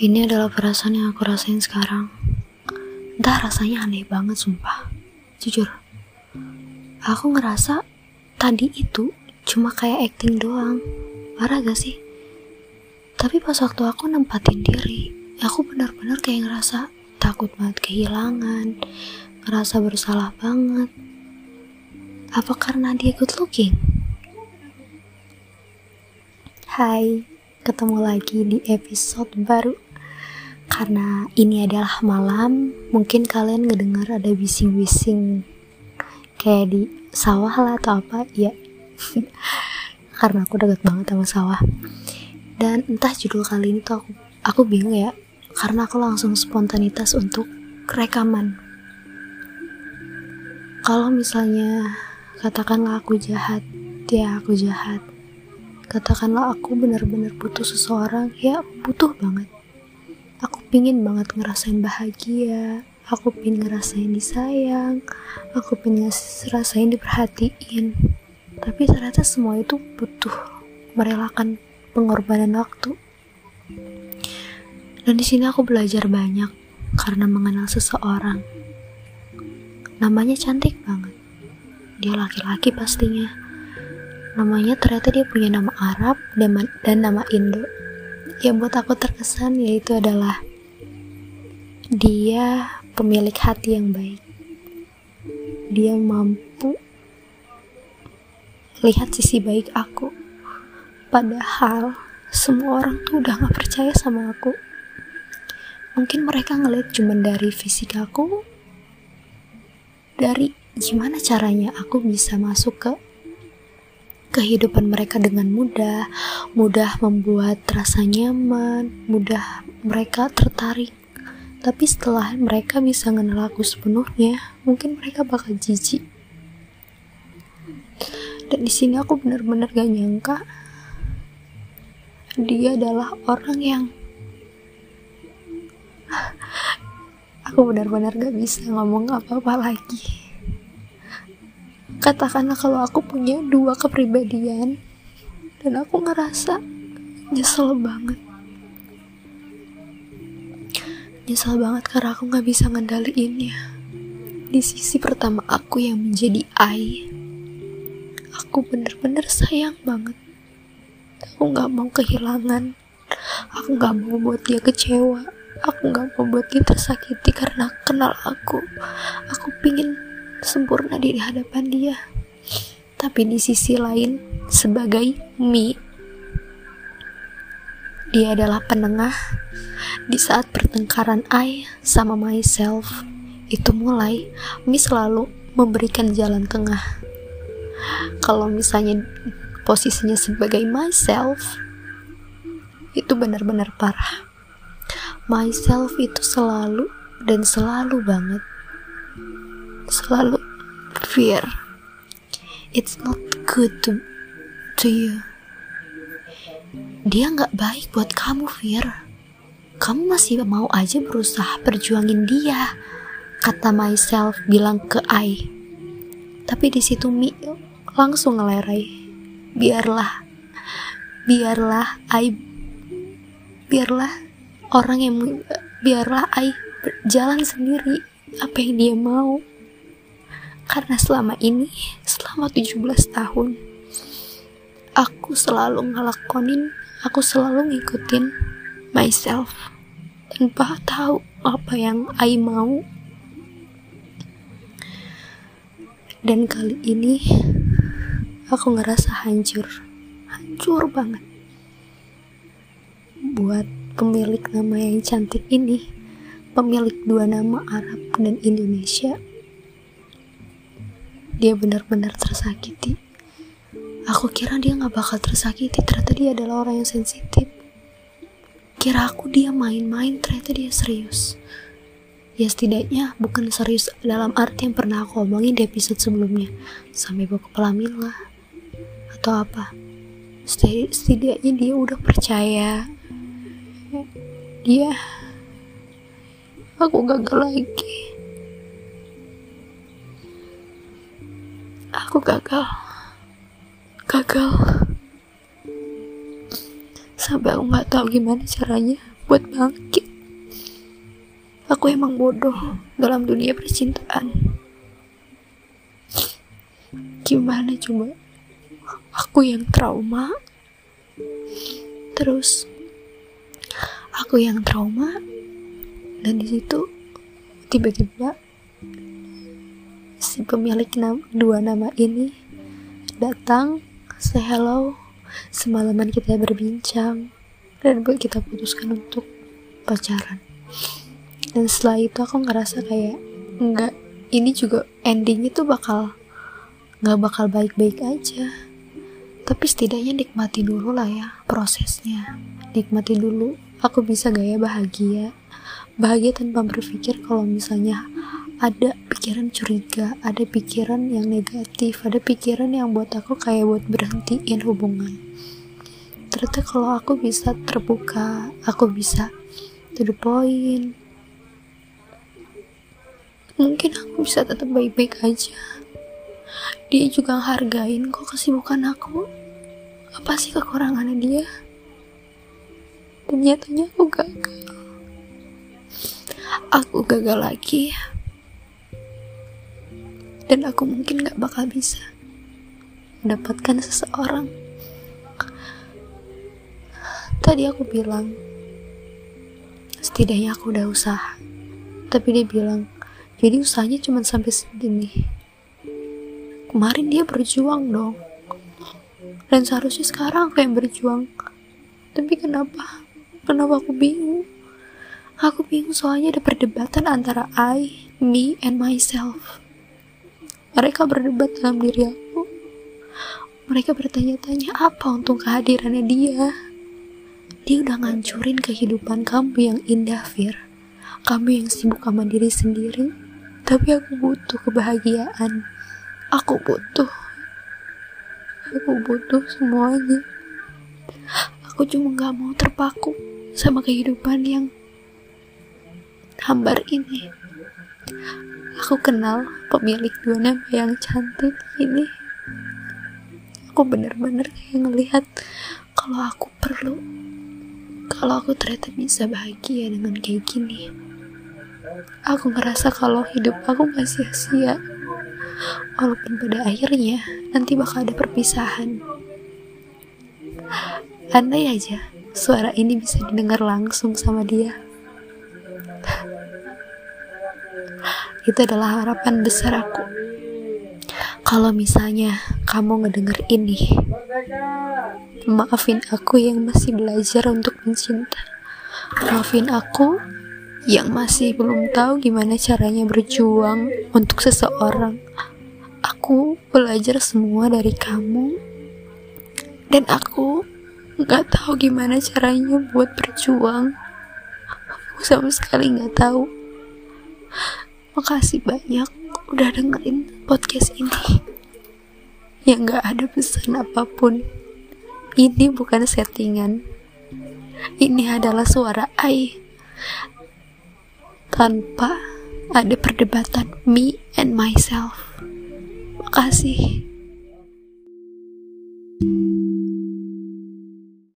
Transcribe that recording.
Ini adalah perasaan yang aku rasain sekarang. Entah rasanya aneh banget, sumpah. Jujur. Aku ngerasa tadi itu cuma kayak acting doang. Parah gak sih? Tapi pas waktu aku nempatin diri, aku benar-benar kayak ngerasa takut banget kehilangan, ngerasa bersalah banget. Apa karena dia good looking? Hai, ketemu lagi di episode baru. Karena ini adalah malam, mungkin kalian ngedengar ada bising-bising kayak di sawah lah atau apa, ya. Karena aku deket banget sama sawah. Dan entah judul kali ini tuh aku aku bingung ya, karena aku langsung spontanitas untuk rekaman. Kalau misalnya katakanlah aku jahat, ya aku jahat. Katakanlah aku benar-benar butuh seseorang, ya butuh banget pingin banget ngerasain bahagia. Aku pingin ngerasain disayang. Aku pingin ngerasain diperhatiin. Tapi ternyata semua itu butuh merelakan pengorbanan waktu. Dan di sini aku belajar banyak karena mengenal seseorang. Namanya cantik banget. Dia laki-laki pastinya. Namanya ternyata dia punya nama Arab dan nama Indo. Yang buat aku terkesan yaitu adalah dia pemilik hati yang baik. Dia mampu lihat sisi baik aku. Padahal semua orang tuh udah gak percaya sama aku. Mungkin mereka ngeliat cuma dari fisik aku, dari gimana caranya aku bisa masuk ke kehidupan mereka dengan mudah, mudah membuat rasa nyaman, mudah mereka tertarik. Tapi setelah mereka bisa kenal aku sepenuhnya, mungkin mereka bakal jijik. Dan di sini aku benar-benar gak nyangka dia adalah orang yang aku benar-benar gak bisa ngomong apa-apa lagi katakanlah kalau aku punya dua kepribadian dan aku ngerasa nyesel banget nyesel banget karena aku gak bisa ngendaliinnya. Di sisi pertama aku yang menjadi I aku bener-bener sayang banget. Aku gak mau kehilangan. Aku gak mau buat dia kecewa. Aku gak mau buat dia tersakiti karena kenal aku. Aku pingin sempurna di hadapan dia. Tapi di sisi lain, sebagai me, dia adalah penengah di saat pertengkaran I sama myself itu mulai, Mi selalu memberikan jalan tengah. Kalau misalnya posisinya sebagai myself, itu benar-benar parah. Myself itu selalu dan selalu banget selalu fear it's not good to to you dia nggak baik buat kamu fear kamu masih mau aja berusaha perjuangin dia kata myself bilang ke I tapi di situ Mi langsung ngelerai. Biarlah biarlah I biarlah orang yang biarlah I jalan sendiri apa yang dia mau. Karena selama ini, selama 17 tahun, aku selalu ngelakonin, aku selalu ngikutin myself tanpa tahu apa yang I mau. Dan kali ini aku ngerasa hancur, hancur banget. Buat pemilik nama yang cantik ini, pemilik dua nama Arab dan Indonesia, dia benar-benar tersakiti. Aku kira dia gak bakal tersakiti, ternyata dia adalah orang yang sensitif. Kira aku dia main-main, ternyata dia serius. Ya setidaknya bukan serius dalam arti yang pernah aku omongin di episode sebelumnya. Sampai bawa kepala lah. Atau apa. Setidaknya dia udah percaya. Dia... Aku gagal lagi. aku gagal gagal sampai aku nggak tahu gimana caranya buat bangkit. Aku emang bodoh dalam dunia percintaan. Gimana coba? Aku yang trauma. Terus aku yang trauma dan di situ tiba-tiba si pemilik nama, dua nama ini datang say hello. Semalaman kita berbincang. Dan buat kita putuskan untuk pacaran. Dan setelah itu aku ngerasa kayak enggak ini juga endingnya tuh bakal nggak bakal baik-baik aja. Tapi setidaknya nikmati dulu lah ya prosesnya. Nikmati dulu aku bisa gaya bahagia? Bahagia tanpa berpikir kalau misalnya ada pikiran curiga ada pikiran yang negatif ada pikiran yang buat aku kayak buat berhentiin hubungan. Ternyata kalau aku bisa terbuka aku bisa to the point. Mungkin aku bisa tetap baik-baik aja. Dia juga hargain kok kesibukan aku. Apa sih kekurangannya dia? Dan nyatanya aku gagal. Aku gagal lagi dan aku mungkin gak bakal bisa mendapatkan seseorang. Tadi aku bilang setidaknya aku udah usaha. Tapi dia bilang jadi usahanya cuma sampai segini. Kemarin dia berjuang dong. Dan seharusnya sekarang aku yang berjuang. Tapi kenapa? Kenapa aku bingung? Aku bingung soalnya ada perdebatan antara I, me, and myself mereka berdebat dalam diri aku. Mereka bertanya-tanya apa untuk kehadirannya dia? Dia udah ngancurin kehidupan kamu yang indah Fir. Kamu yang sibuk sama diri sendiri. Tapi aku butuh kebahagiaan. Aku butuh. Aku butuh semuanya. Aku cuma gak mau terpaku sama kehidupan yang hambar ini aku kenal pemilik dua nama yang cantik ini aku bener-bener kayak ngelihat kalau aku perlu kalau aku ternyata bisa bahagia dengan kayak gini Aku ngerasa kalau hidup aku gak sia-sia. Walaupun pada akhirnya nanti bakal ada perpisahan. Andai aja suara ini bisa didengar langsung sama dia. Itu adalah harapan besar aku. Kalau misalnya kamu ngedenger ini, maafin aku yang masih belajar untuk mencinta. Maafin aku yang masih belum tahu gimana caranya berjuang untuk seseorang. Aku belajar semua dari kamu, dan aku nggak tahu gimana caranya buat berjuang. Aku sama sekali nggak tahu. Makasih banyak udah dengerin podcast ini. Yang nggak ada pesan apa pun. Ini bukan settingan. Ini adalah suara Ai tanpa ada perdebatan me and myself. Makasih.